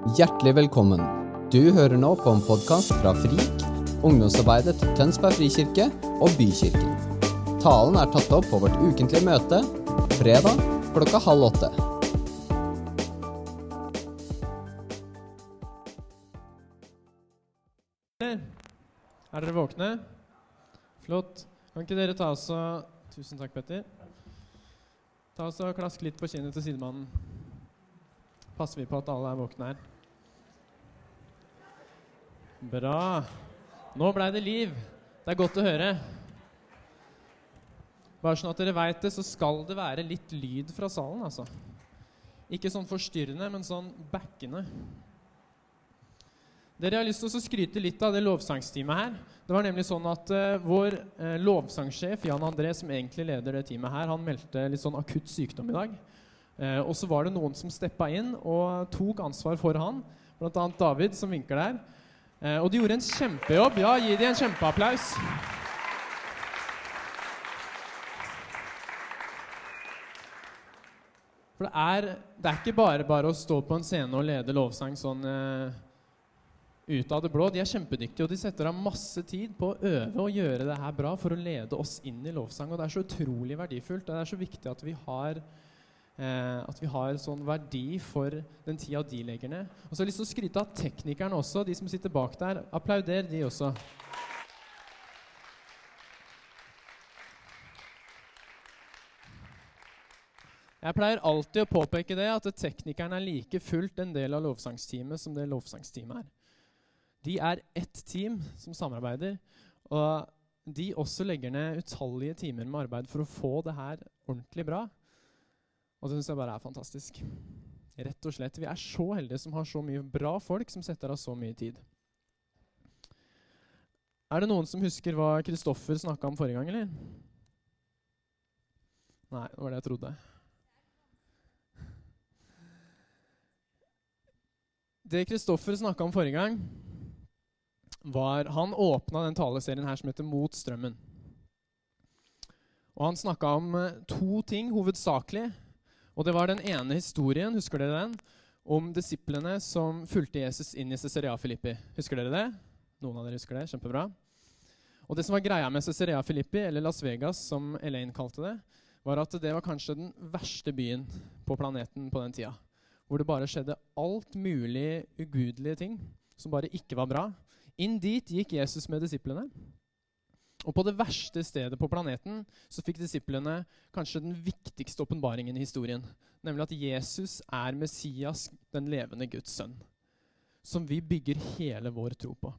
Hjertelig velkommen. Du hører nå på en podkast fra FRIK, ungdomsarbeidet til Tønsberg frikirke og Bykirken. Talen er tatt opp på vårt ukentlige møte fredag klokka halv åtte. Er dere våkne? Flott. Kan ikke dere ta oss og Tusen takk, Petter. Ta oss og Klask litt på kinnet til sidemannen. Passer vi på at alle er våkne her. Bra. Nå blei det liv. Det er godt å høre. Bare sånn at dere veit det, så skal det være litt lyd fra salen, altså. Ikke sånn forstyrrende, men sånn backende. Dere har lyst til å skryte litt av det lovsangsteamet her. Det var nemlig sånn at uh, Vår uh, lovsangsjef Jan André, som egentlig leder det teamet her, han meldte litt sånn akutt sykdom i dag. Uh, og så var det noen som steppa inn og tok ansvar for han, bl.a. David, som vinker der. Og de gjorde en kjempejobb. Ja, gi dem en kjempeapplaus. For det er, det er ikke bare bare å stå på en scene og lede lovsang sånn ut av det blå. De er kjempedyktige, og de setter av masse tid på å øve og gjøre det her bra for å lede oss inn i lovsang. Og det er så utrolig verdifullt. Det er så viktig at vi har eh, at vi har en sånn verdi for den tida de legger ned. Og så har jeg lyst til å skryte av teknikerne også, de som sitter bak der. Applauder de også. Jeg pleier alltid å påpeke det, at teknikeren er like fullt en del av lovsangsteamet som det lovsangsteamet er. De er ett team som samarbeider, og de også legger ned utallige timer med arbeid for å få det her ordentlig bra. Og det syns jeg bare er fantastisk. Rett og slett. Vi er så heldige som har så mye bra folk som setter av så mye tid. Er det noen som husker hva Kristoffer snakka om forrige gang, eller? Nei, det var det jeg trodde. Det Kristoffer snakka om forrige gang, var Han åpna den taleserien her som heter Mot strømmen. Og Han snakka om eh, to ting hovedsakelig. Og Det var den ene historien, husker dere den? Om disiplene som fulgte Jesus inn i Cesarea Filippi. Husker dere det? Noen av dere husker det? Kjempebra. Og det som var greia med Cesarea Filippi, eller Las Vegas, som Elaine kalte det, var at det var kanskje den verste byen på planeten på den tida. Hvor det bare skjedde alt mulig ugudelige ting som bare ikke var bra. Inn dit gikk Jesus med disiplene. Og på det verste stedet på planeten så fikk disiplene kanskje den viktigste åpenbaringen i historien. Nemlig at Jesus er Messias, den levende Guds sønn. Som vi bygger hele vår tro på.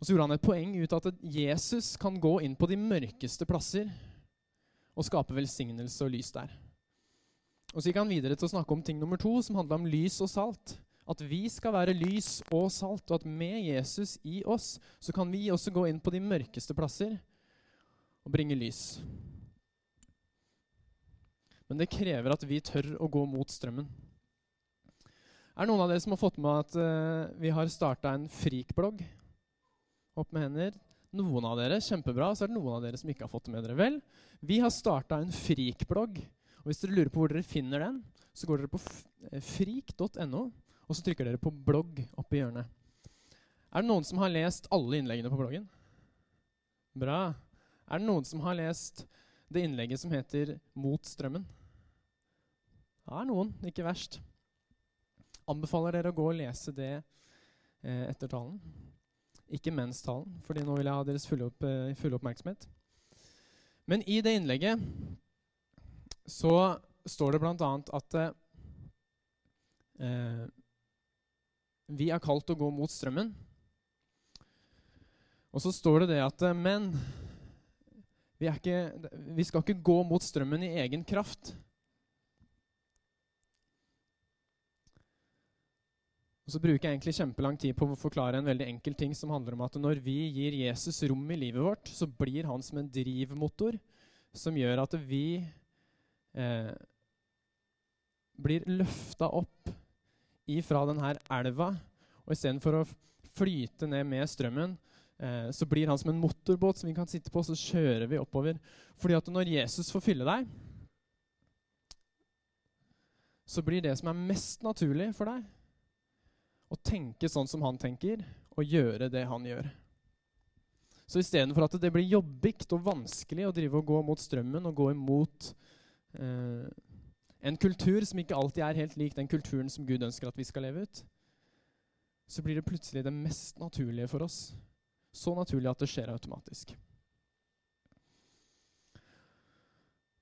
Og Så gjorde han et poeng ut av at Jesus kan gå inn på de mørkeste plasser og skape velsignelse og lys der. Og Så gikk han videre til å snakke om ting nummer to, som handla om lys og salt. At vi skal være lys og salt, og at med Jesus i oss så kan vi også gå inn på de mørkeste plasser og bringe lys. Men det krever at vi tør å gå mot strømmen. Er det noen av dere som har fått med at uh, vi har starta en frikblogg? Opp med hender. Noen av dere, kjempebra. Så er det noen av dere som ikke har fått det med dere. Vel, vi har starta en frikblogg. Og hvis dere lurer på hvor dere finner den, så går dere på eh, frik.no og så trykker dere på 'blogg' oppi hjørnet. Er det noen som har lest alle innleggene på bloggen? Bra. Er det noen som har lest det innlegget som heter 'Mot strømmen'? Det er noen, ikke verst. Anbefaler dere å gå og lese det eh, etter talen. Ikke mens talen, fordi nå vil jeg ha deres fulle, opp, eh, fulle oppmerksomhet. Men i det innlegget så står det bl.a. at eh, vi er kalt å gå mot strømmen. Og så står det det at eh, Men vi, ikke, vi skal ikke gå mot strømmen i egen kraft. Og så bruker jeg egentlig kjempelang tid på å forklare en veldig enkel ting som handler om at når vi gir Jesus rom i livet vårt, så blir han som en drivmotor som gjør at vi eh, blir løfta opp ifra denne elva. Og istedenfor å flyte ned med strømmen, eh, så blir han som en motorbåt som vi kan sitte på, så kjører vi oppover. Fordi at når Jesus får fylle deg, så blir det som er mest naturlig for deg, å tenke sånn som han tenker, og gjøre det han gjør. Så istedenfor at det blir jobbigt og vanskelig å drive og gå mot strømmen og gå imot eh, en kultur som ikke alltid er helt lik den kulturen som Gud ønsker at vi skal leve ut, så blir det plutselig det mest naturlige for oss. Så naturlig at det skjer automatisk.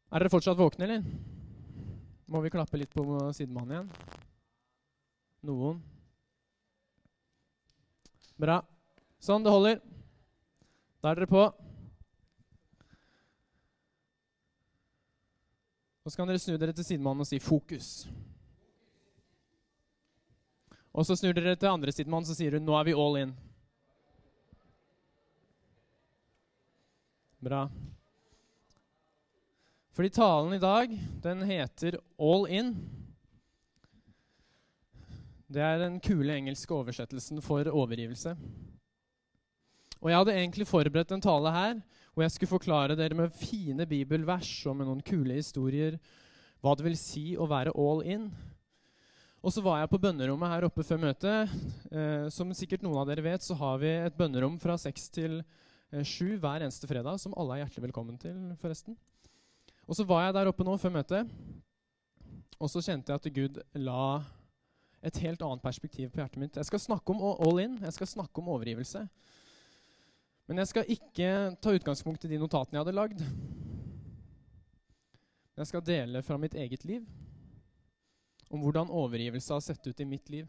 Er dere fortsatt våkne, eller? Må vi klappe litt på sidemannen igjen? Noen? Bra. Sånn, det holder. Da er dere på. Og så kan dere snu dere til sidemannen og si 'fokus'. Og så snur dere til andre sidemannen og sier hun 'nå er vi all in'. Bra. Fordi talen i dag, den heter 'All In'. Det er den kule engelske oversettelsen for overgivelse. Og jeg hadde egentlig forberedt en tale her hvor jeg skulle forklare dere med fine bibelvers og med noen kule historier hva det vil si å være all in. Og så var jeg på bønnerommet her oppe før møtet. Eh, som sikkert noen av dere vet, så har vi et bønnerom fra seks til eh, hver eneste fredag, som alle er hjertelig velkommen til, forresten. Og så var jeg der oppe nå før møtet, og så kjente jeg at Gud la et helt annet perspektiv på hjertet mitt. Jeg skal snakke om all in, jeg skal snakke om overgivelse. Men jeg skal ikke ta utgangspunkt i de notatene jeg hadde lagd. Jeg skal dele fra mitt eget liv om hvordan overgivelse har sett ut i mitt liv.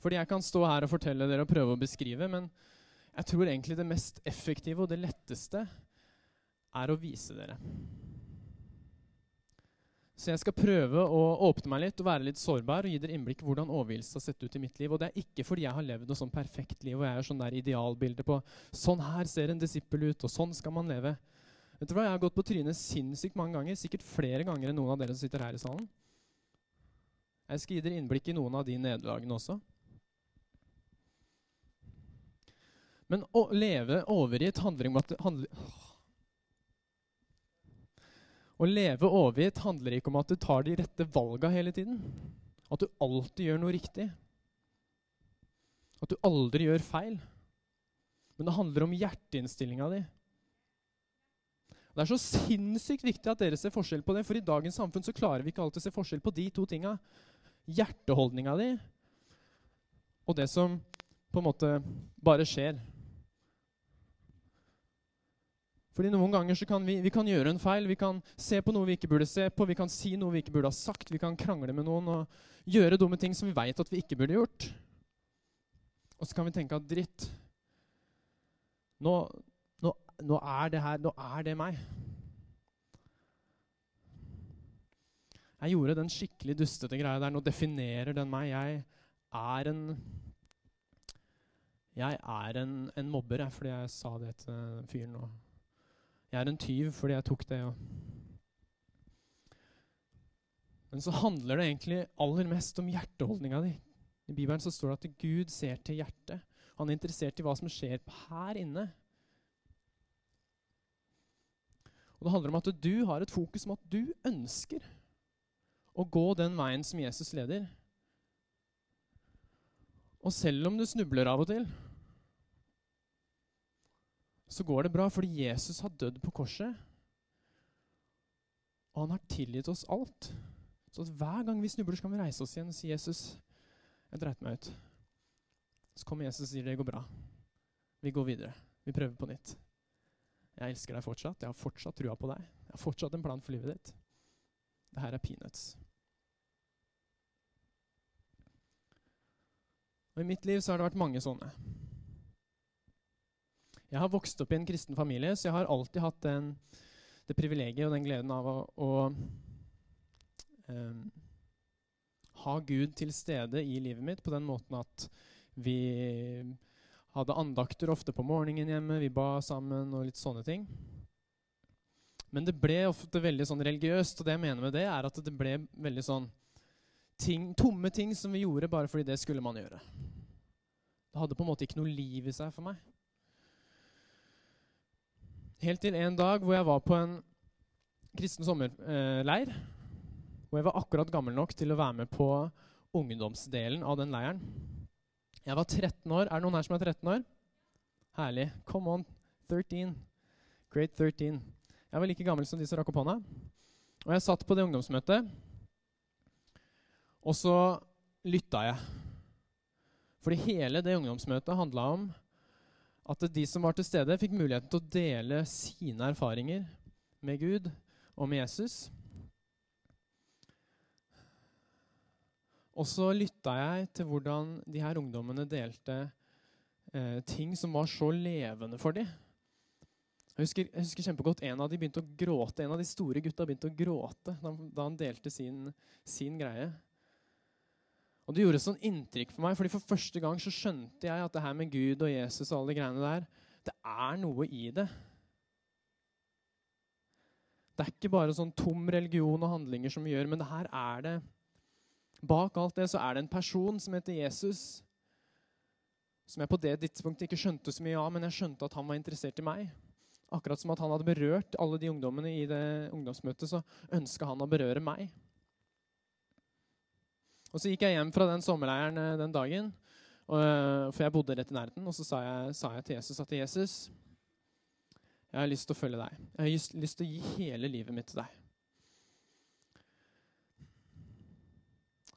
Fordi jeg kan stå her og fortelle dere og prøve å beskrive, men jeg tror egentlig det mest effektive og det letteste er å vise dere. Så jeg skal prøve å åpne meg litt og være litt sårbar og gi dere innblikk i hvordan overgivelse har sett ut i mitt liv. Og det er ikke fordi jeg har levd noe sånn perfekt liv og jeg er sånn der idealbilde på sånn her ser en disippel ut, og sånn skal man leve. Vet du hva, Jeg har gått på trynet sinnssykt mange ganger, sikkert flere ganger enn noen av dere som sitter her i salen. Jeg skal gi dere innblikk i noen av de nederlagene også. Men å leve overgitt handler om at det handler, å leve overgitt handler ikke om at du tar de rette valga hele tiden. At du alltid gjør noe riktig. At du aldri gjør feil. Men det handler om hjerteinnstillinga di. Det er så sinnssykt viktig at dere ser forskjell på det, for i dagens samfunn så klarer vi ikke alltid å se forskjell på de to tinga. Hjerteholdninga di og det som på en måte bare skjer. Fordi Noen ganger kan vi, vi kan gjøre en feil, vi kan se på noe vi ikke burde se på, vi kan si noe vi ikke burde ha sagt, vi kan krangle med noen og gjøre dumme ting som vi veit at vi ikke burde gjort. Og så kan vi tenke at dritt nå, nå, nå, er det her Nå er det meg. Jeg gjorde den skikkelig dustete greia der. Nå definerer den meg. Jeg er en Jeg er en, en mobber, jeg, fordi jeg sa det til fyren. Og jeg er en tyv fordi jeg tok det. Ja. Men så handler det egentlig aller mest om hjerteholdninga di. I Bibelen så står det at Gud ser til hjertet. Han er interessert i hva som skjer her inne. Og Det handler om at du har et fokus om at du ønsker å gå den veien som Jesus leder. Og selv om du snubler av og til, så går det bra fordi Jesus har dødd på korset. Og han har tilgitt oss alt. Så hver gang vi snubler, så kan vi reise oss igjen og si, 'Jesus, jeg dreit meg ut.' Så kommer Jesus og sier, 'Det går bra. Vi går videre. Vi prøver på nytt.' Jeg elsker deg fortsatt. Jeg har fortsatt trua på deg. Jeg har fortsatt en plan for livet ditt. Det her er peanuts. Og I mitt liv så har det vært mange sånne. Jeg har vokst opp i en kristen familie, så jeg har alltid hatt den, det privilegiet og den gleden av å, å um, ha Gud til stede i livet mitt på den måten at vi hadde andakter ofte på morgenen hjemme, vi ba sammen og litt sånne ting. Men det ble ofte veldig sånn religiøst, og det jeg mener med det, er at det ble veldig sånn ting, tomme ting som vi gjorde bare fordi det skulle man gjøre. Det hadde på en måte ikke noe liv i seg for meg. Helt til en dag hvor jeg var på en kristen sommerleir. Hvor jeg var akkurat gammel nok til å være med på ungdomsdelen av den leiren. Jeg var 13 år. Er det noen her som er 13 år? Herlig. Come on. 13. Great 13. Jeg var like gammel som de som rakk opp hånda. Og jeg satt på det ungdomsmøtet, og så lytta jeg. Fordi hele det ungdomsmøtet handla om at de som var til stede, fikk muligheten til å dele sine erfaringer med Gud og med Jesus. Og så lytta jeg til hvordan de her ungdommene delte eh, ting som var så levende for dem. Jeg husker, jeg husker, kjempegodt En av de begynte å gråte, en av de store gutta begynte å gråte da, han delte sin, sin, greie. Og Det gjorde sånn inntrykk for meg, fordi for første gang så skjønte jeg at det her med Gud og Jesus og alle de greiene der, det er noe i det. Det er ikke bare sånn tom religion og handlinger som vi gjør, men det her er det Bak alt det så er det en person som heter Jesus, som jeg på det tidspunktet ikke skjønte så mye av, men jeg skjønte at han var interessert i meg. Akkurat som at han hadde berørt alle de ungdommene i det ungdomsmøtet, så ønska han å berøre meg. Og Så gikk jeg hjem fra den sommerleiren eh, den dagen, og, for jeg bodde rett i nærheten. Og så sa jeg, sa jeg til Jesus at Jesus, jeg har lyst til å følge deg. Jeg har lyst til å gi hele livet mitt til deg.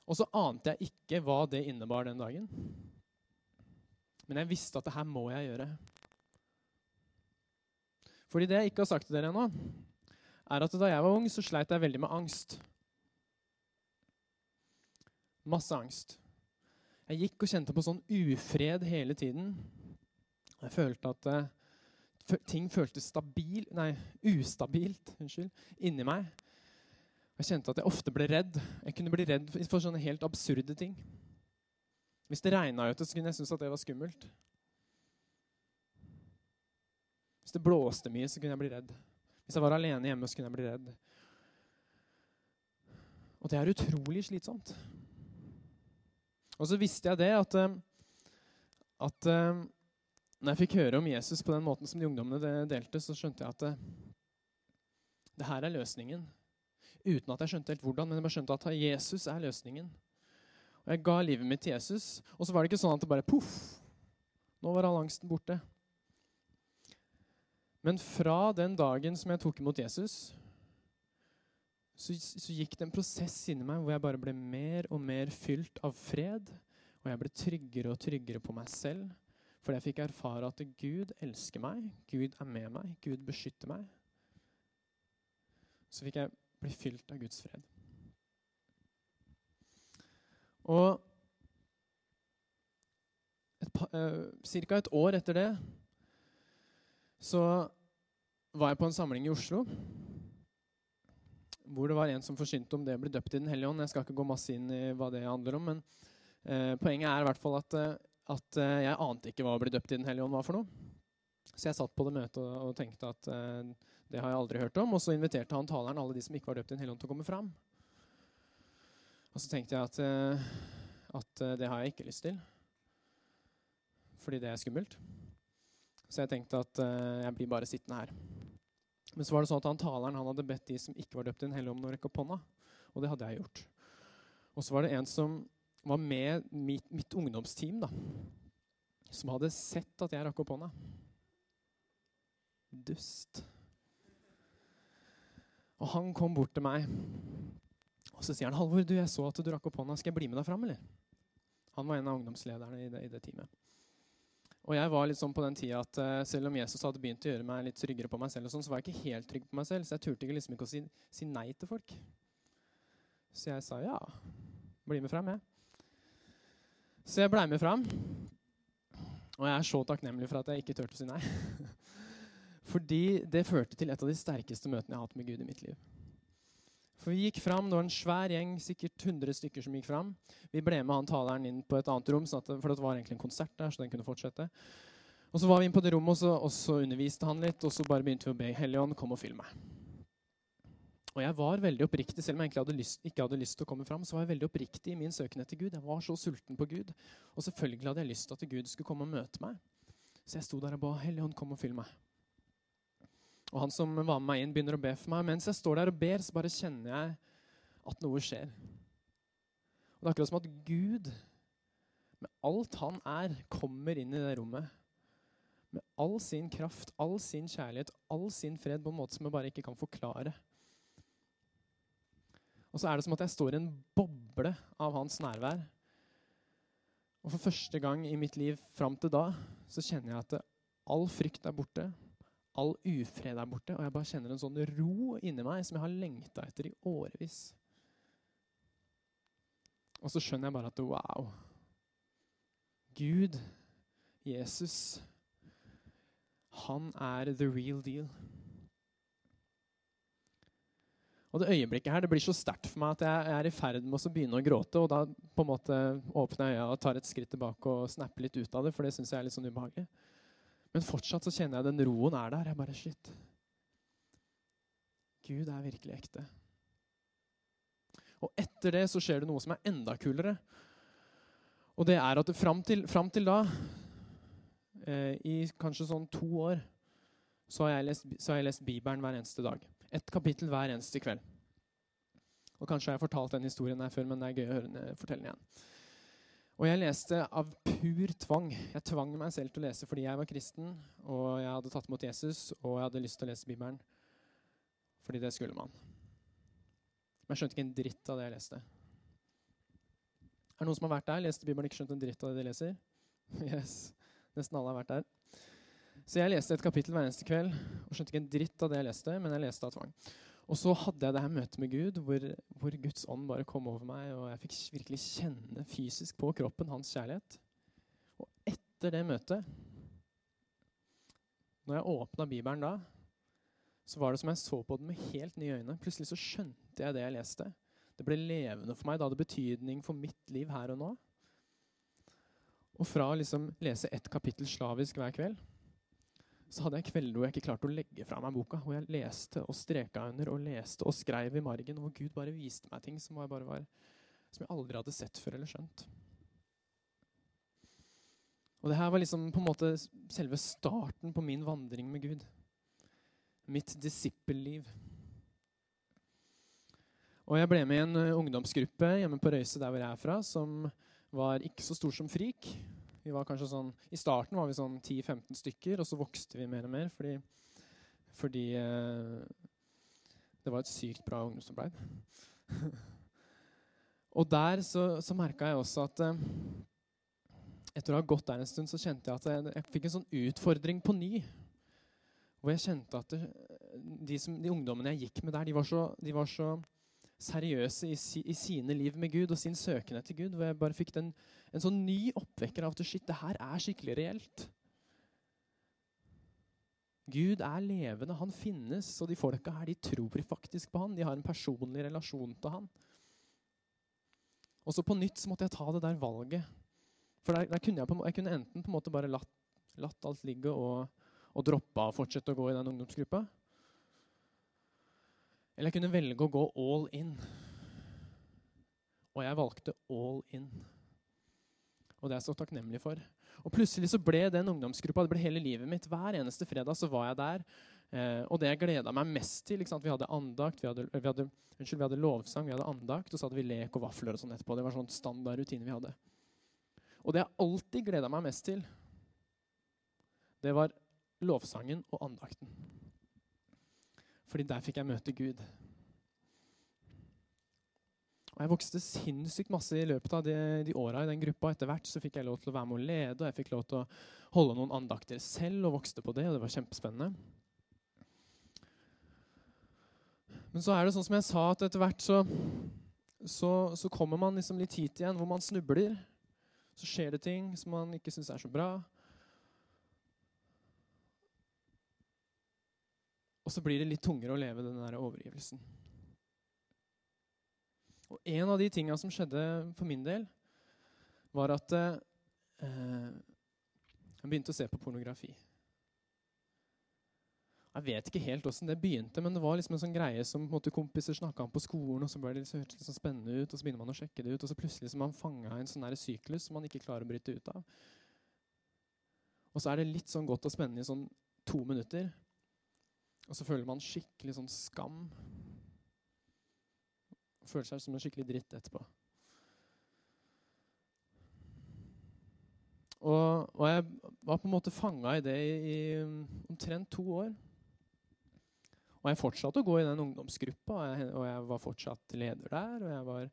Og så ante jeg ikke hva det innebar den dagen. Men jeg visste at det her må jeg gjøre. Fordi det jeg ikke har sagt til dere ennå, er at da jeg var ung, så sleit jeg veldig med angst. Masse angst. Jeg gikk og kjente på sånn ufred hele tiden. Jeg følte at uh, ting føltes stabil, nei, ustabilt unnskyld, inni meg. Jeg kjente at jeg ofte ble redd. Jeg kunne bli redd for sånne helt absurde ting. Hvis det regna ute, så kunne jeg synes at det var skummelt. Hvis det blåste mye, så kunne jeg bli redd. Hvis jeg var alene hjemme, så kunne jeg bli redd. Og det er utrolig slitsomt. Og så visste jeg det at, eh, at eh, når jeg fikk høre om Jesus på den måten som de ungdommene delte, så skjønte jeg at det, eh, det her er løsningen uten at jeg skjønte helt hvordan, men jeg bare skjønte at Jesus er løsningen. Og Jeg ga livet mitt til Jesus, og så var det ikke sånn at det bare poff, nå var all angsten borte. Men fra den dagen som jeg tok imot Jesus, så, så gikk det en prosess inni meg hvor jeg bare ble mer og mer fylt av fred. Og jeg ble tryggere og tryggere på meg selv. Fordi jeg fikk erfare at Gud elsker meg, Gud er med meg, Gud beskytter meg. Så fikk jeg bli fylt av Guds fred. Og ca. et år etter det så var jeg på en samling i Oslo hvor det var en som forsynte om det å bli døpt i Den hellige ånd. Jeg skal ikke gå masse inn i hva det handler om, men eh, poenget er i hvert fall at, eh, at eh, jeg ante ikke hva å bli døpt i Den hellige ånd var for noe. Så jeg satt på det møtet og, tenkte at eh, det har jeg aldri hørt om. Og så inviterte han taleren alle de som ikke var døpt i Den hellige ånd, til å komme fram. Og så tenkte jeg at, eh, at eh, det har jeg ikke lyst til. Fordi det er skummelt. Så jeg tenkte at jeg blir bare sittende her. Men så var det sånn at han taleren han hadde bedt de som ikke var døpt i Den hellige ånd, å rekke opp hånda. Og det hadde jeg gjort. Og så var det en som var med mitt, mitt ungdomsteam, da, som hadde sett at jeg rakk opp hånda. Dust. Og han kom bort til meg, og så sier han, 'Halvor, du, jeg så at du rakk opp hånda. Skal jeg bli med deg fram, eller?' Han var en av ungdomslederne i det, i det teamet. Og jeg var litt sånn på den tida at uh, selv om Jesus hadde begynt å gjøre meg litt tryggere på meg selv, og sånn, så var jeg ikke helt trygg på meg selv, så jeg turte ikke liksom ikke å si, si nei til folk. Så jeg sa ja. Bli med fram, jeg. Så jeg blei med fram. Og jeg er så takknemlig for at jeg ikke turte å si nei. Fordi det førte til et av de sterkeste møtene jeg har hatt med Gud i mitt liv. For Vi gikk fram, Det var en svær gjeng, sikkert 100 stykker som gikk fram. Vi ble med han taleren inn på et annet rom, sånn det, for det var egentlig en konsert der. så den kunne fortsette. Og Så var vi inn på det rommet, og så, og så underviste han litt. Og så bare begynte vi å be Helligånd, kom og fyll meg. Og jeg var veldig oppriktig, Selv om jeg hadde lyst, ikke hadde lyst til å komme fram, så var jeg veldig oppriktig i min søken etter Gud. Jeg var så sulten på Gud. Og selvfølgelig hadde jeg lyst til at Gud skulle komme og møte meg. Så jeg sto der og ba Helligånd, kom og fyll meg. Og han som var med meg inn, begynner å be for meg. Mens jeg står der og ber, så bare kjenner jeg at noe skjer. Og det er akkurat som at Gud, med alt han er, kommer inn i det rommet. Med all sin kraft, all sin kjærlighet, all sin fred på en måte som jeg bare ikke kan forklare. Og så er det som at jeg står i en boble av hans nærvær. Og for første gang i mitt liv fram til da så kjenner jeg at all frykt er borte. All ufred er borte, og jeg bare kjenner en sånn ro inni meg som jeg har lengta etter i årevis. Og så skjønner jeg bare at wow Gud, Jesus, han er the real deal. Og det øyeblikket her, det blir så sterkt for meg at jeg er i ferd med å begynne å gråte. Og da på en måte åpner jeg øya og tar et skritt tilbake og snapper litt ut av det. For det syns jeg er litt sånn ubehagelig. Men fortsatt så kjenner jeg den roen er der. Jeg bare Shit. Gud er virkelig ekte. Og etter det så skjer det noe som er enda kulere. Og det er at fram til, fram til da, eh, i kanskje sånn to år, så har, lest, så har, jeg lest, Bibelen hver eneste dag. Et kapittel hver eneste kveld. Og Kanskje har jeg fortalt den historien her før, men det er gøy å høre den, fortelle den igjen. Og jeg leste av pur tvang. Jeg tvang meg selv til å lese fordi jeg var kristen, og jeg hadde tatt imot Jesus, og jeg hadde lyst til å lese Bibelen. Fordi det skulle man. Men jeg skjønte ikke en dritt av det jeg leste. Er det noen som har vært der, leste Bibelen, ikke skjønt en dritt av det de leser? Yes, Nesten alle har vært der. Så jeg leste et kapittel hver eneste kveld og skjønte ikke en dritt av det jeg leste, men jeg leste av tvang. Og så hadde jeg det her møtet med Gud, hvor, hvor, Guds ånd bare kom over meg, og jeg fikk virkelig kjenne fysisk på kroppen hans kjærlighet. Og etter det møtet, når jeg åpna Bibelen da, så var det som jeg så på den med helt nye øyne. Plutselig så skjønte jeg det jeg leste. Det ble levende for meg. Det hadde betydning for mitt liv her og nå. Og fra å liksom lese ett kapittel slavisk hver kveld så hadde jeg kvelder hvor jeg ikke klarte å legge fra meg boka. Hvor jeg leste og streka under og leste og skrev i margen. Hvor Gud bare viste meg ting som jeg, var, som jeg aldri hadde sett før eller skjønt. Og det her var liksom på en måte selve starten på min vandring med Gud. Mitt disippelliv. Og jeg ble med i en ungdomsgruppe hjemme på Røyse, der hvor jeg er fra, som var ikke så stor som Frik. Vi var kanskje sånn, I starten var vi sånn 10-15 stykker, og så vokste vi mer og mer fordi, fordi eh, det var et sykt bra ungdomsarbeid. og der så, så merka jeg også at eh, etter å ha gått der en stund, så kjente jeg at jeg, jeg fikk en sånn utfordring på ny. Hvor jeg kjente at det, de, som, de, ungdommene jeg gikk med der, de var så, de var så seriøse i, si, i, sine liv med Gud og sin søken etter Gud. Hvor jeg bare fikk den, en sånn ny oppvekker av at shit, det her er skikkelig reelt. Gud er levende, han finnes, og de folka her de tror faktisk på han. De har en personlig relasjon til han. Og så på nytt så måtte jeg ta det der valget. For der, der kunne jeg, på, jeg, kunne enten på en måte bare latt, latt alt ligge og, og droppa og fortsette å gå i den ungdomsgruppa. Eller jeg kunne velge å gå all in. Og jeg valgte all in. Og det er jeg så takknemlig for. Og plutselig så ble den ungdomsgruppa det ble hele livet mitt. Hver eneste fredag så var jeg der. Eh, og det jeg gleda meg mest til Vi hadde andakt, vi hadde, vi, hadde, unnskyld, vi hadde lovsang, vi hadde andakt, og så hadde vi lek og vafler og sånn etterpå. Det var sånn standard rutine vi hadde. Og det jeg alltid gleda meg mest til, det var lovsangen og andakten. Fordi der fikk jeg møte Gud. Og Jeg vokste sinnssykt masse i løpet av de, de åra i den gruppa. Etter hvert så fikk jeg lov til å være med og lede, og jeg fikk lov til å holde noen andakter selv. og vokste på det, og det var kjempespennende. Men så er det sånn som jeg sa, at etter hvert så, så, så kommer man liksom litt hit igjen hvor man snubler. Så skjer det ting som man ikke syns er så bra. Og så blir det litt tungere å leve den der overgivelsen. Og en av de tinga som skjedde for min del, var at eh, jeg begynte å se på pornografi. Jeg vet ikke helt åssen det begynte, men det var liksom en sånn greie som måte, kompiser snakka om på skolen, og så ble det liksom, hørtes sånn spennende ut, og så begynner man å sjekke det ut, og så plutselig så man fanga en sånn syklus som man ikke klarer å bryte ut av. Og så er det litt sånn godt og spennende i sånn to minutter, og så føler man skikkelig sånn skam. Føler seg som en skikkelig dritt etterpå. Og, og jeg var på en måte fanga i det i, i, omtrent to år. Og jeg fortsatte å gå i den ungdomsgruppa, og jeg, og jeg var fortsatt leder der. Og jeg var,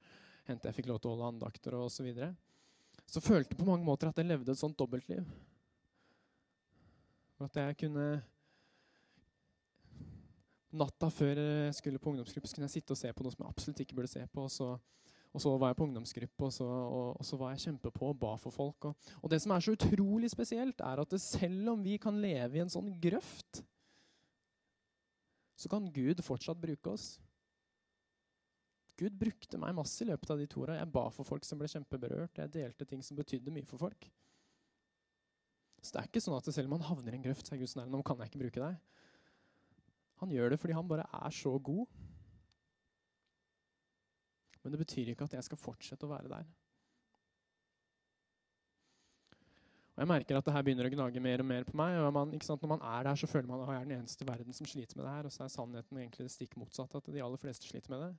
jeg fikk lov til å holde andakter og. Så, videre. så følte jeg på mange måter at jeg levde et sånt dobbeltliv. Og at jeg kunne Natta før jeg skulle på ungdomsgruppe, så kunne jeg sitte og se på noe som jeg absolutt ikke burde se på. Og så, og så var jeg på ungdomsgruppe, og så, og, og så var jeg kjempepå og ba for folk. Og, det som er så utrolig spesielt, er at selv om vi kan leve i en sånn grøft, så kan Gud fortsatt bruke oss. Gud brukte meg masse i løpet av de to åra. Jeg ba for folk som ble kjempeberørt. Jeg delte ting som betydde mye for folk. Så det er ikke sånn at selv om man havner i en grøft, så er Gud sånn Nå kan jeg ikke bruke deg. Han gjør det fordi han bare er så god. Men det betyr ikke at jeg skal fortsette å være der. Og jeg merker at det her begynner å gnage mer og mer på meg. og man, Når man er der, så føler man at jeg er den eneste i verden som sliter med det her. Og så er sannheten egentlig det stikk motsatte, at de aller fleste sliter med det.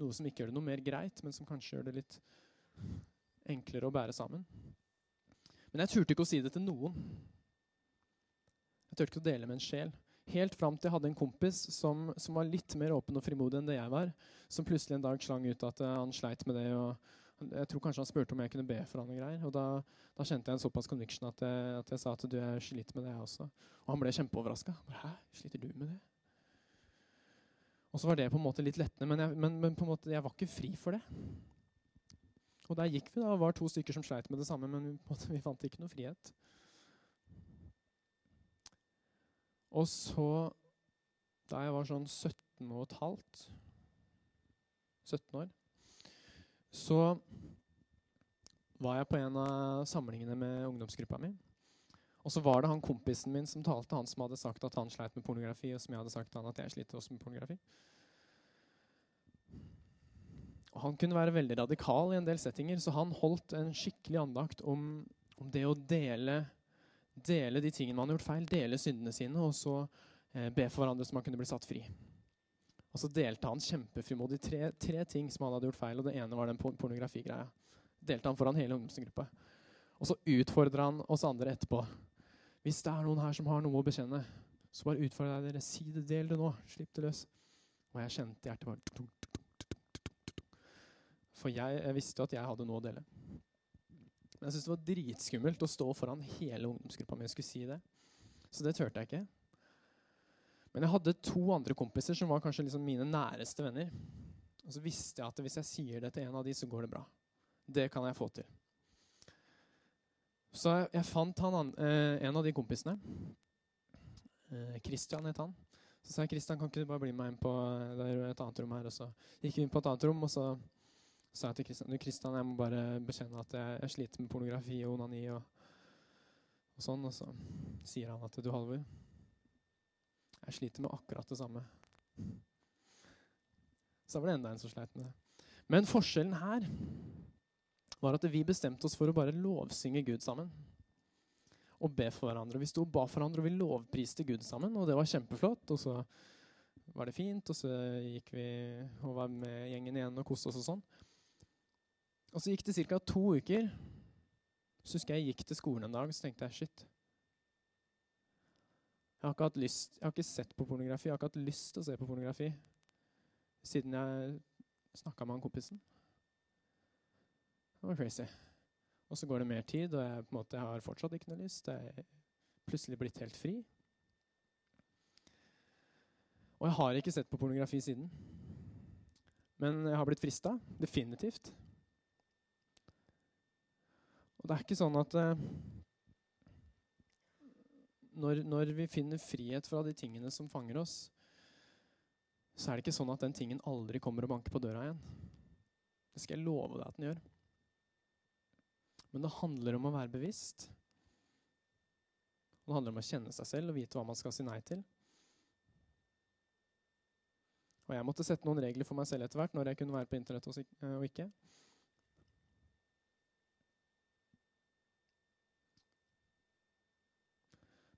Noe som ikke gjør det noe mer greit, men som kanskje gjør det litt enklere å bære sammen. Men jeg turte ikke å si det til noen. Turte ikke å dele med en sjel. Helt fram til jeg hadde en kompis som, som, var litt mer åpen og frimodig enn det jeg var. Som plutselig en dag slang ut at uh, han sleit med det. og Jeg tror kanskje han spurte om jeg kunne be for han og greier. Og da, da kjente jeg en såpass conviction at jeg, at jeg sa at du, jeg sliter med det, jeg også. Og han ble kjempeoverraska. Hæ, sliter du med det? Og så var det på en måte litt lettende, men, jeg, men, men måte, jeg var ikke fri for det. Og der gikk vi da, var to stykker som sleit med det samme, men vi, vi fant ikke noe frihet. Og så, da jeg var sånn 17 og et halvt 17 år, så var jeg på en av samlingene med ungdomsgruppa mi. Og så var det han kompisen min som talte, han som hadde sagt at han sleit med pornografi, og som jeg hadde sagt til han at jeg sliter også med pornografi. Og han kunne være veldig radikal i en del settinger, så han holdt en skikkelig andakt om, om det å dele dele de tingene man har gjort feil, dele syndene sine, og så eh, be for hverandre så man kunne bli satt fri. Og så delte han kjempefrimodig tre, tre, ting som han hadde gjort feil, og det ene var den pornografigreia. Delte han foran hele ungdomsgruppa. Og så utfordra han oss andre etterpå. Hvis det er noen her som har noe å bekjenne, så bare utfordrer jeg dere. Si det, del det nå. Slipp det løs. Og jeg kjente hjertet bare For jeg, jeg visste at jeg hadde noe å dele. Men jeg syntes det var dritskummelt å stå foran hele ungdomsgruppa mi og skulle si det. Så det turte jeg ikke. Men jeg hadde to andre kompiser som var kanskje liksom mine næreste venner. Og så visste jeg at hvis jeg sier det til en av de, så går det bra. Det kan jeg få til. Så jeg fant han, eh, en av de kompisene. Eh, Christian het han. Så sa jeg Christian, kan ikke du bare bli med inn på er et annet rom her? Og så gikk vi inn på et annet rom, og så sa jeg til Kristian du Kristian, jeg må bare bekjenne at jeg, jeg sliter med pornografi og onani. Og, og, sånn, og så sier han at du, Halvor, jeg sliter med akkurat det samme. Så var det enda en som sleit med det. Men forskjellen her var at vi bestemte oss for å bare lovsynge Gud sammen. Og be for hverandre. Vi sto og ba for hverandre, og vi lovpriste Gud sammen. Og det var kjempeflott. Og så var det fint, og så gikk vi og var med gjengen igjen og koste oss og sånn. Og så gikk det ca. to uker. Så husker jeg jeg gikk til skolen en dag så tenkte jeg shit. Jeg har ikke hatt lyst, jeg har ikke sett på pornografi. Jeg har ikke hatt lyst til å se på pornografi siden jeg snakka med han kompisen. Det var crazy. Og så går det mer tid, og jeg, måte, har fortsatt ikke noe lyst. Jeg er plutselig blitt helt fri. Og jeg har ikke sett på pornografi siden. Men jeg har blitt frista. Definitivt. Og det er ikke sånn at eh, når, når, vi finner frihet fra de tingene som fanger oss, så er det ikke sånn at den tingen aldri kommer og banker på døra igjen. Det skal jeg love deg at den gjør. Men det handler om å være bevisst. Det handler om å kjenne seg selv og vite hva man skal si nei til. Og jeg måtte sette noen regler for meg selv etter hvert når jeg kunne være på internett og ikke.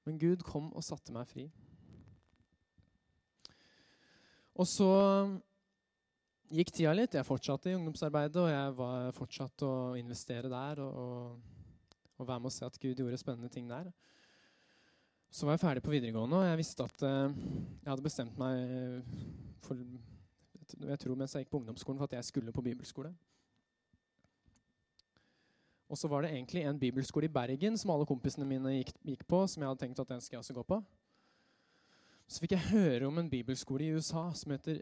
Men Gud kom og satte meg fri. Og så, gikk tida litt. Jeg fortsatte i ungdomsarbeidet, og jeg var fortsatt å investere der. Og, og, og være med å se at Gud gjorde spennende ting der. Så var jeg ferdig på videregående, og jeg visste at uh, jeg hadde bestemt meg for Jeg tror mens jeg gikk på ungdomsskolen, for at jeg skulle på bibelskole. Og så var det egentlig en bibelskole i Bergen som alle kompisene mine gikk, gikk på, som jeg hadde tenkt at den skal jeg også gå på. Så fikk jeg høre om en bibelskole i USA som heter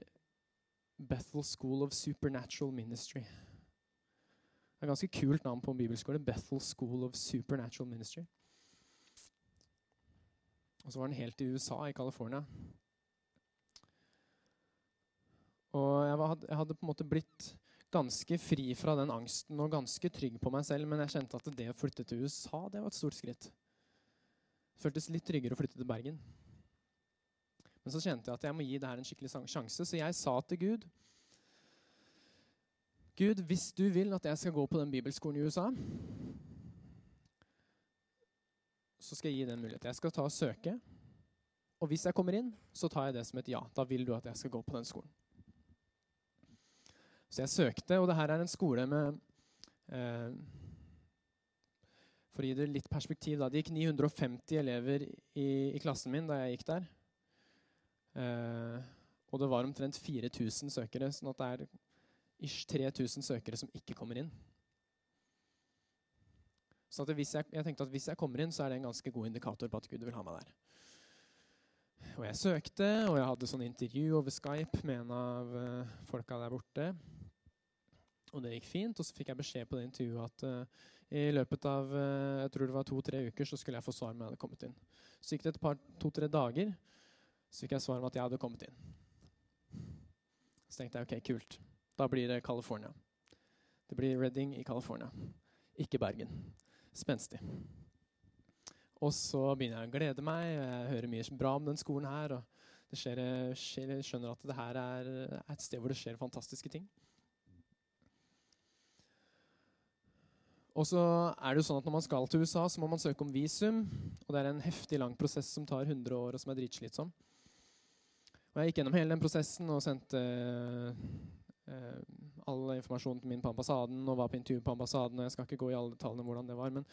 Bethel School of Supernatural Ministry. Det er et ganske kult navn på en bibelskole. Bethel School of Supernatural Ministry. Og så var den helt i USA, i California. Og jeg, var, jeg, hadde på en måte blitt ganske fri fra den angsten og ganske trygg på meg selv, men jeg kjente at det å flytte til USA, det var et stort skritt. Det føltes litt tryggere å flytte til Bergen. Men så kjente jeg at jeg må gi det her en skikkelig sjanse, så jeg sa til Gud Gud, hvis du vil at jeg skal gå på den bibelskolen i USA, så skal jeg gi den mulighet. Jeg skal ta og søke. Og hvis jeg kommer inn, så tar jeg det som et ja. Da vil du at jeg skal gå på den skolen. Så jeg søkte, og det her er en skole med eh, For å gi det litt perspektiv, da. Det gikk 950 elever i, i klassen min da jeg gikk der. Eh, og det var omtrent 4000 søkere, sånn at det er ish 3000 søkere som ikke kommer inn. Så jeg, jeg, tenkte at hvis jeg kommer inn, så er det en ganske god indikator på at Gud vil ha meg der. Og jeg søkte, og jeg hadde sånn intervju over Skype med en av uh, folka der borte. Og det gikk fint. Og så fikk jeg beskjed på det intervjuet at uh, i løpet av uh, jeg tror det var to-tre uker så skulle jeg få svar om jeg hadde kommet inn. Så gikk det et par to-tre dager, så fikk jeg svar om at jeg hadde kommet inn. Så tenkte jeg ok, kult. Da blir det California. Det blir Redding i California, ikke Bergen. Spenstig. Og så begynner jeg å glede meg. Jeg hører mye bra om den skolen her. og skjer, skjer, Jeg skjønner at det her er et sted hvor det skjer fantastiske ting. Og så er det jo sånn at Når man skal til USA, så må man søke om visum. og Det er en heftig lang prosess som tar 100 år, og som er dritslitsom. Og jeg gikk gjennom hele den prosessen og sendte eh, all informasjonen min på ambassaden og var på intervju på ambassaden. og Jeg skal ikke gå i alle detaljene hvordan det var, men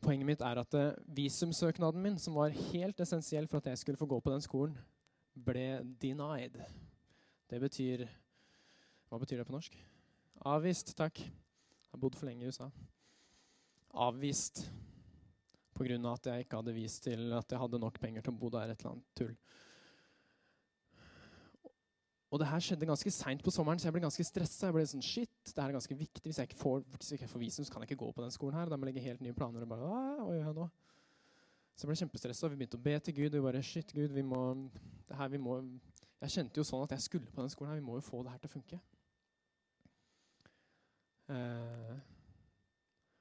poenget mitt er at eh, visumsøknaden min, som var helt essensiell for at jeg skulle få gå på den skolen, ble denied. Det betyr Hva betyr det på norsk? Avvist, takk. Jeg har bodd for lenge i USA. Avvist pga. at jeg ikke hadde vist til at jeg hadde nok penger til å bo der. et eller annet tull. Og det her skjedde ganske seint på sommeren, så jeg ble ganske stressa. Jeg ble sånn, shit, det her er ganske viktig. Hvis jeg ikke får, hvis jeg ikke får visum, så kan jeg ikke gå på den skolen her. Da må jeg legge helt nye planer. og bare, hva gjør jeg nå? Så jeg ble kjempestressa. Vi begynte å be til Gud. vi bare, shit, Gud, vi må, det her, vi må, Jeg kjente jo sånn at jeg skulle på den skolen her. Vi må jo få det her til å funke. Eh,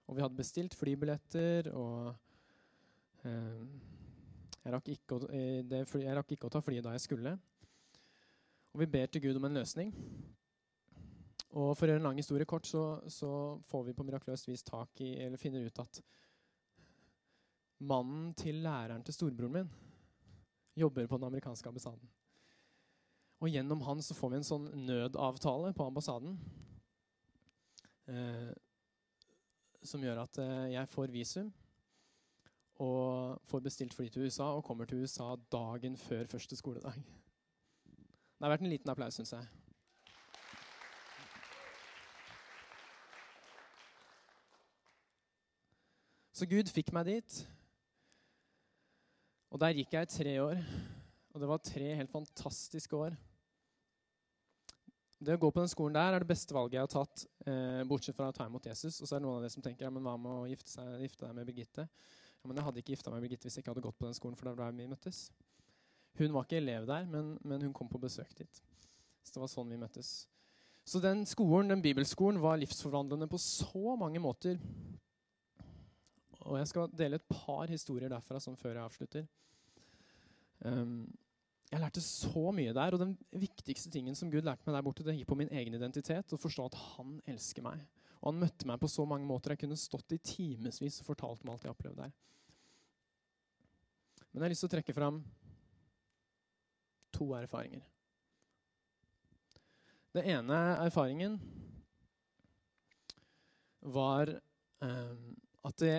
og vi hadde bestilt flybilletter, og eh, jeg, rakk å, eh, det, jeg rakk ikke å ta flyet da jeg skulle. Og vi ber til Gud om en løsning. Og For å gjøre en lang historie kort så, så får vi på mirakuløst vis tak i, eller finner ut at mannen til læreren til storebroren min jobber på den amerikanske ambassaden. Og gjennom han så får vi en sånn nødavtale på ambassaden. Eh, som gjør at eh, jeg får visum og får bestilt fly til USA og kommer til USA dagen før første skoledag. Det har vært en liten applaus, syns jeg. Så Gud fikk meg dit. Og der gikk jeg i tre år. Og det var tre helt fantastiske år. Det å gå på den skolen der er det beste valget jeg har tatt, eh, bortsett fra å ta imot Jesus. Og så er det noen av dere som tenker ja, men hva med å gifte, seg, gifte deg med Birgitte? Ja, men jeg hadde ikke gifta meg med Birgitte hvis jeg ikke hadde gått på den skolen, for det var der vi møttes. Hun var ikke elev der, men, men, hun kom på besøk dit. Så det var sånn vi møttes. Så den skolen, den bibelskolen var livsforvandlende på så mange måter. Og jeg skal dele et par historier derfra som før jeg avslutter. Um, jeg lærte så mye der, og den viktigste tingen som Gud lærte meg der borte, det gikk på min egen identitet og forstå at han elsker meg. Og han møtte meg på så mange måter. Jeg kunne stått i timevis og fortalt om alt jeg opplevde der. Men jeg har lyst til å trekke fram to erfaringer. Det ene erfaringen var um, at det,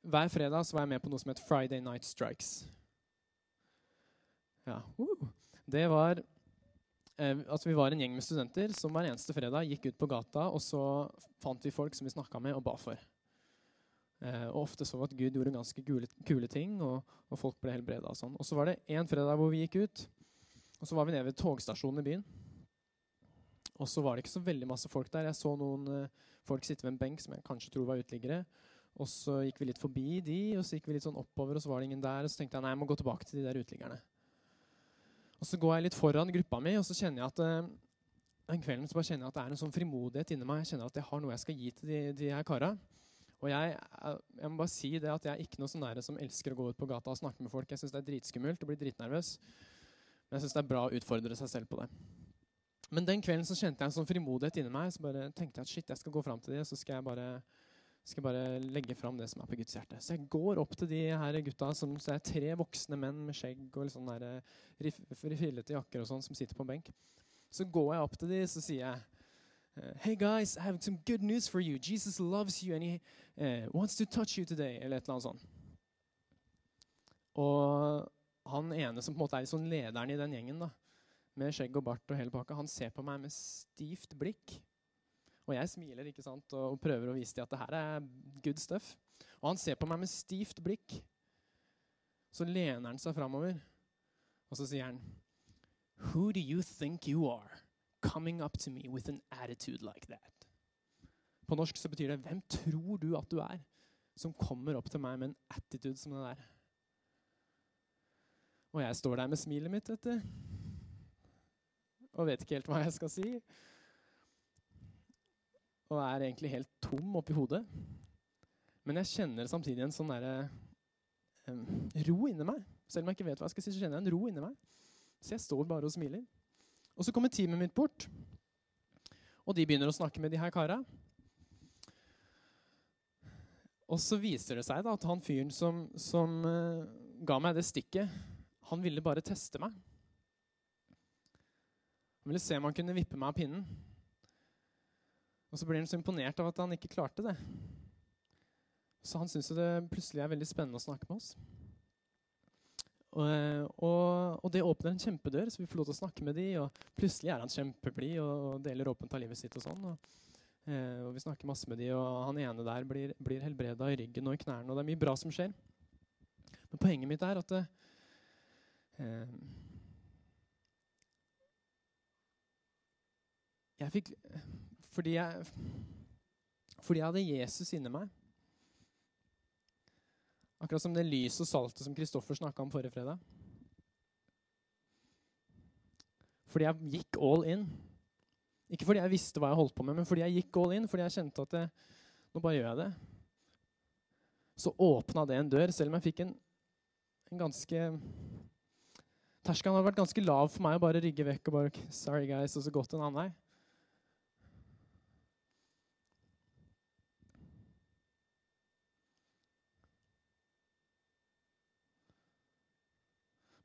hver fredag var jeg med på noe som het Friday Night Strikes. Ja. Det var eh, at vi var en gjeng med studenter som hver eneste fredag gikk ut på gata, og så fant vi folk som vi snakka med og ba for. Eh, og ofte så vi at Gud gjorde ganske kule, kule ting, og, og, folk ble helbreda. Og sånn. Og så var det en fredag hvor vi gikk ut, og så var vi nede ved togstasjonen i byen. Og så var det ikke så veldig masse folk der. Jeg så noen uh, folk sitte ved en benk som jeg kanskje tror var uteliggere. Og så gikk vi litt forbi de, og så gikk vi litt sånn oppover, og så var det ingen der. Og så tenkte jeg nei, jeg må gå tilbake til de der uteliggerne. Og så går jeg litt foran gruppa mi, og så kjenner jeg at den kvelden så bare kjenner jeg at det er en sånn frimodighet inni meg. Jeg kjenner at jeg har noe jeg skal gi til de, de her kara. Og jeg, jeg, må bare si det at jeg er ikke noe sånn nære som elsker å gå ut på gata og snakke med folk. Jeg syns det er dritskummelt og blir dritnervøs. Men jeg syns det er bra å utfordre seg selv på det. Men den kvelden så kjente jeg en sånn frimodighet inni meg. Så bare tenkte jeg at shit, jeg skal gå fram til dem, så skal jeg bare, skal bare legge fram det som er på Guds hjerte. Så jeg går opp til de her gutta, som så er tre voksne menn med skjegg og litt sånn fillete jakker og sånn, som sitter på en benk. Så går jeg opp til de, så sier jeg Hey guys, I have some good news for you. Jesus loves you and he uh, wants to touch you today. Eller et eller annet sånt. Og han ene som på en måte er sånn lederen i den gjengen, da, med skjegg og bart og hele pakka, han ser på meg med stivt blikk. Og jeg smiler ikke sant, og prøver å vise dem at det her er good stuff. Og han ser på meg med stivt blikk. Så lener han seg framover, og så sier han Who do you think you are, coming up to me with an attitude like that? På norsk så betyr det 'Hvem tror du at du er, som kommer opp til meg med en attitude som det der'? Og jeg står der med smilet mitt, vet du. Og vet ikke helt hva jeg skal si. Og er egentlig helt tom oppi hodet. Men jeg kjenner samtidig en sånn derre um, ro inni meg. Selv om jeg ikke vet hva jeg skal si, så kjenner jeg en ro inni meg. Så jeg står bare og smiler. Og så kommer teamet mitt bort. Og de begynner å snakke med de her kara. Og så viser det seg da at han fyren som, som uh, ga meg det stikket han ville bare teste meg. Han ville se om han kunne vippe meg av pinnen. Og så blir han så imponert av at han ikke klarte det. Så han syns det plutselig er veldig spennende å snakke med oss. Og, og, og, det åpner en kjempedør, så vi får lov til å snakke med de, og plutselig er han kjempeblid og deler åpent av livet sitt. Og sånn. Og, eh, og vi snakker masse med de, og han ene der blir, blir helbreda i ryggen og i knærne. Og det er mye bra som skjer. Men poenget mitt er at det, Ehm, jeg fikk fordi jeg, fordi jeg hadde Jesus inni meg. Akkurat som det lyset og saltet som Kristoffer snakka om forrige fredag. Fordi jeg gikk all in. Ikke fordi jeg visste hva jeg holdt på med, men fordi jeg gikk all in, fordi jeg kjente at det, nå bare gjør jeg det. Så åpna det en dør, selv om jeg fikk en, en ganske Terskelen hadde vært ganske lav for meg å bare rygge vekk og bare sorry guys, og så gått en annen vei.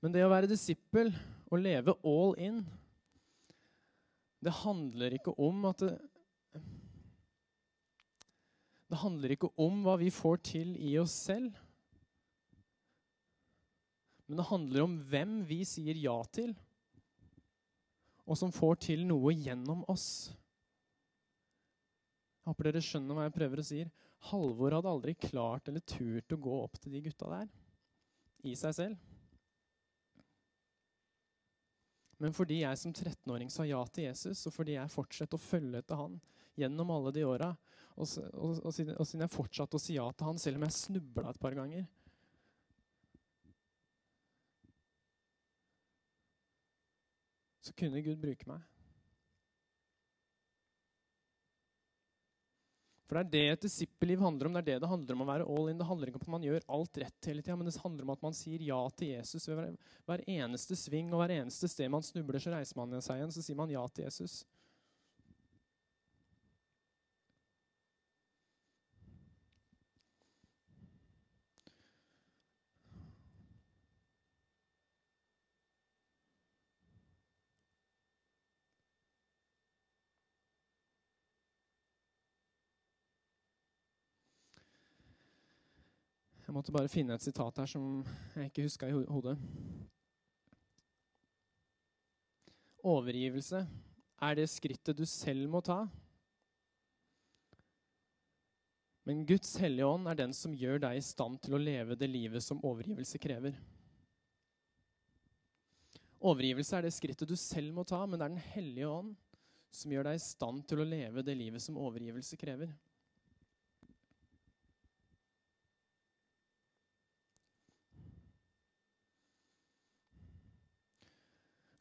Men det å være disippel og leve all in, det handler ikke om at det, det handler ikke om hva vi får til i oss selv. Men det handler om hvem vi sier ja til, og som får til noe gjennom oss. Jeg håper dere skjønner hva jeg prøver å si. Halvor hadde aldri klart eller turt å gå opp til de gutta der i seg selv. Men fordi jeg som 13-åring sa ja til Jesus, og fordi jeg fortsetter å følge etter han gjennom alle de åra, og, og, og siden jeg fortsatte å si ja til han selv om jeg snubla et par ganger, så kunne Gud bruke meg. For det er det et disippelliv handler om. Det er det det handler om å være all in. Det handler ikke om at man gjør alt rett hele tida, men det handler om at man sier ja til Jesus. Ved hver, eneste sving og hver eneste sted man snubler, så reiser man seg igjen, så sier man ja til Jesus. Jeg måtte bare finne et sitat her som jeg ikke huska i hodet. Overgivelse er det skrittet du selv må ta. Men Guds hellige ånd er den som gjør deg i stand til å leve det livet som overgivelse krever. Overgivelse er det skrittet du selv må ta, men det er Den hellige ånd som gjør deg i stand til å leve det livet som overgivelse krever.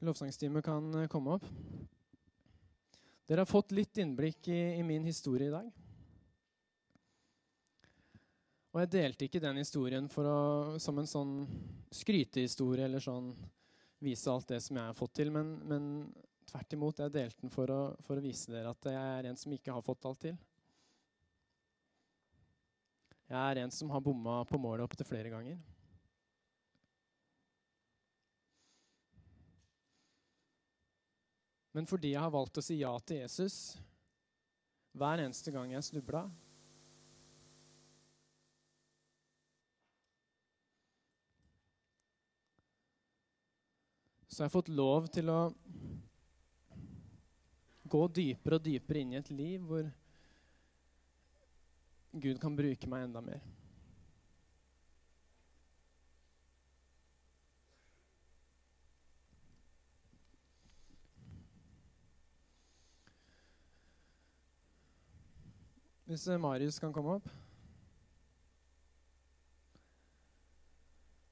Lovsangsteamet kan eh, komme opp. Dere har fått litt innblikk i, i min historie i dag. Og jeg delte ikke den historien å, som en sånn skrytehistorie eller sånn vise alt det som jeg har fått til, men, men tvert imot, jeg delte den for å, for å vise dere at jeg er en som ikke har fått alt til. Jeg er en som har bomma på målet opptil flere ganger. Men fordi jeg har valgt å si ja til Jesus hver eneste gang jeg snubla, så har jeg fått lov til å gå dypere og dypere inn i et liv hvor Gud kan bruke meg enda mer. Hvis eh, Marius kan komme opp.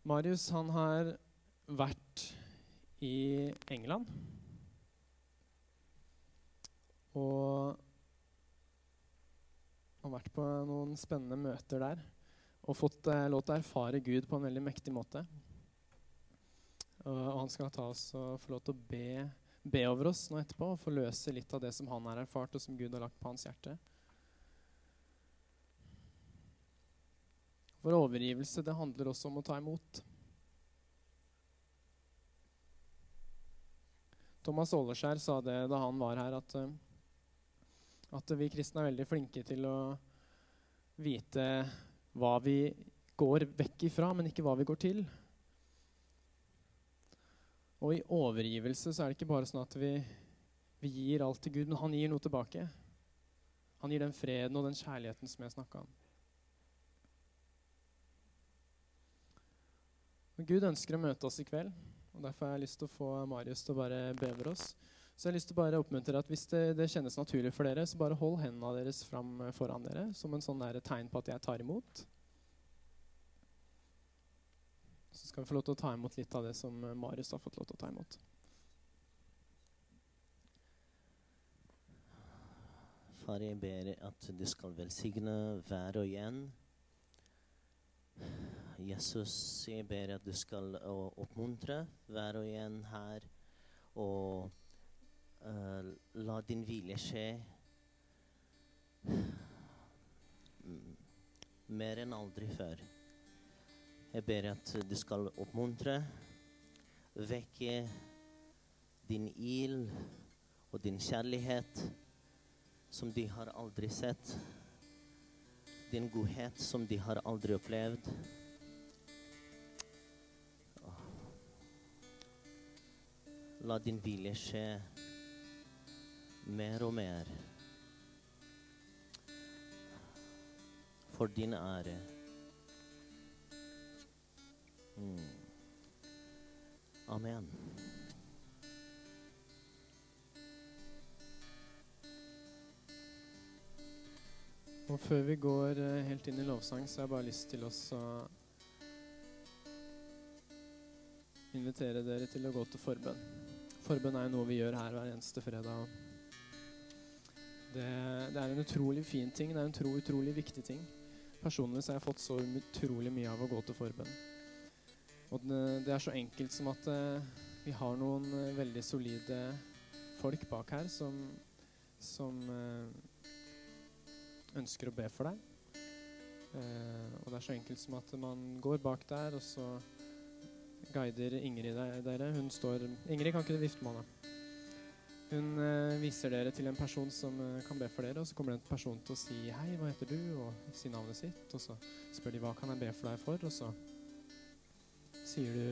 Marius han har vært i England. Og har vært på noen spennende møter der. Og fått eh, lov til å erfare Gud på en veldig mektig måte. Og, han skal ta oss og få lov til å be, be over oss nå etterpå og få løse litt av det som han har erfart, og som Gud har lagt på hans hjerte. For overgivelse, det handler også om å ta imot. Thomas Åleskjær sa det da han var her, at, eh, at vi kristne er veldig flinke til å vite hva vi går vekk ifra, men ikke hva vi går til. Og i overgivelse så er det ikke bare sånn at vi, vi gir alt til Gud, men han gir noe tilbake. Han gir den freden og den kjærligheten som jeg snakka om. Gud ønsker å møte oss i kveld, og derfor har jeg lyst til å få Marius til å bare be over oss. Så jeg har lyst til å bare oppmuntre at hvis det, det kjennes naturlig for dere, så bare hold hendene deres fram foran dere som en sånn tegn på at jeg tar imot. Så skal vi få lov til å ta imot litt av det som Marius har fått lov til å ta imot. Far, jeg ber at du skal velsigne hver og en. Jesus, jeg ber at du skal uh, oppmuntre hver og en her, og uh, la din vilje skje mm, mer enn aldri før. Jeg ber at du skal oppmuntre, vekke din ild og din kjærlighet som de har aldri sett. Din godhet som de har aldri opplevd. La din vilje skje mer og mer. For din ære. Mm. Amen. Og før vi går eh, helt inn i lovsang, så har jeg bare lyst til oss å invitere dere til å gå til forbønn. Forbønn er jo noe vi gjør her hver eneste fredag. Det, det er en utrolig fin ting. Det er en tro, utrolig viktig ting. Personlig så har jeg fått så utrolig mye av å gå til forbønn. Og det, det er så enkelt som at eh, vi har noen eh, veldig solide folk bak her som, som eh, ønsker å be for deg. Eh, og det er så enkelt som at man går bak der, og så guider Ingrid dere. Hun står Ingrid, kan ikke du vifte med henne? Hun eh, viser dere til en person som eh, kan be for dere, og så kommer det en person til å si 'Hei, hva heter du?' og si navnet sitt. Og så spør de 'Hva kan jeg be for deg for?' Og så sier du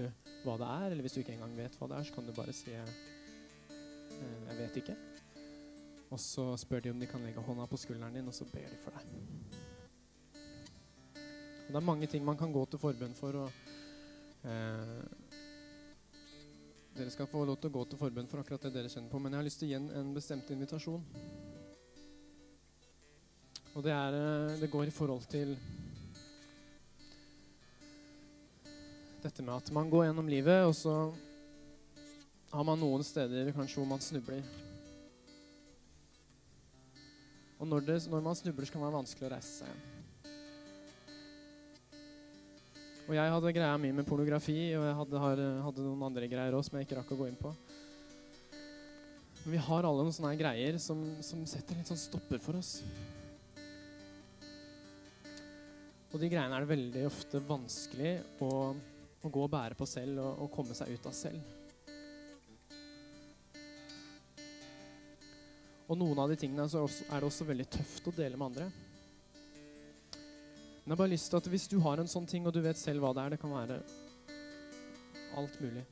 hva det er, eller hvis du ikke engang vet hva det er, så kan du bare si eh, 'Jeg vet ikke'. Og så spør de om de kan legge hånda på skulderen din, og så ber de for deg. Og det er mange ting man kan gå til forbønn for. og Dere skal få lov til å gå til forbønn for akkurat det dere kjenner på, men jeg har lyst til å gi en, en bestemt invitasjon. Og det, er, eh, det går i forhold til dette med at man går gjennom livet, og så har man noen steder kanskje hvor man snubler. Og når, det, når man snubler, så kan det være vanskelig å reise seg igjen. Og jeg hadde greia mi med pornografi, og jeg hadde, hadde noen andre greier òg som jeg ikke rakk å gå inn på. Men vi har alle noen sånne greier som, som setter litt sånn stopper for oss. Og de greiene er det veldig ofte vanskelig å, å gå og bære på selv og, og komme seg ut av selv. Og noen av de tingene er det også veldig tøft å dele med andre. Men jeg har bare lyst til at hvis du har en sånn ting, og du vet selv hva det er, det kan være alt mulig,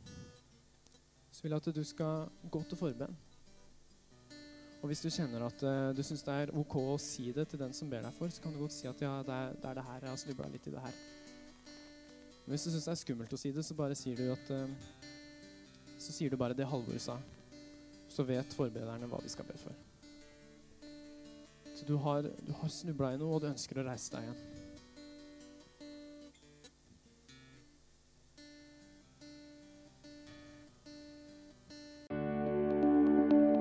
så vil jeg at du skal gå til forbønn. Og hvis du kjenner at uh, du syns det er ok å si det til den som ber deg for, så kan du godt si at ja, det er det, er det her, jeg har snubla litt i det her. Men hvis du syns det er skummelt å si det, så bare sier du at uh, Så sier du bare det Halvor sa. Så vet forberederne hva de skal be for. Så du har, du har snubla i noe, og du ønsker å reise deg igjen.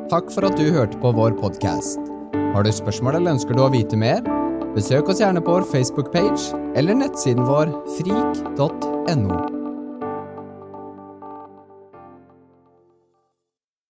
Takk for at du hørte på vår podkast. Har du spørsmål eller ønsker du å vite mer? Besøk oss gjerne på vår Facebook-page eller nettsiden vår frik.no.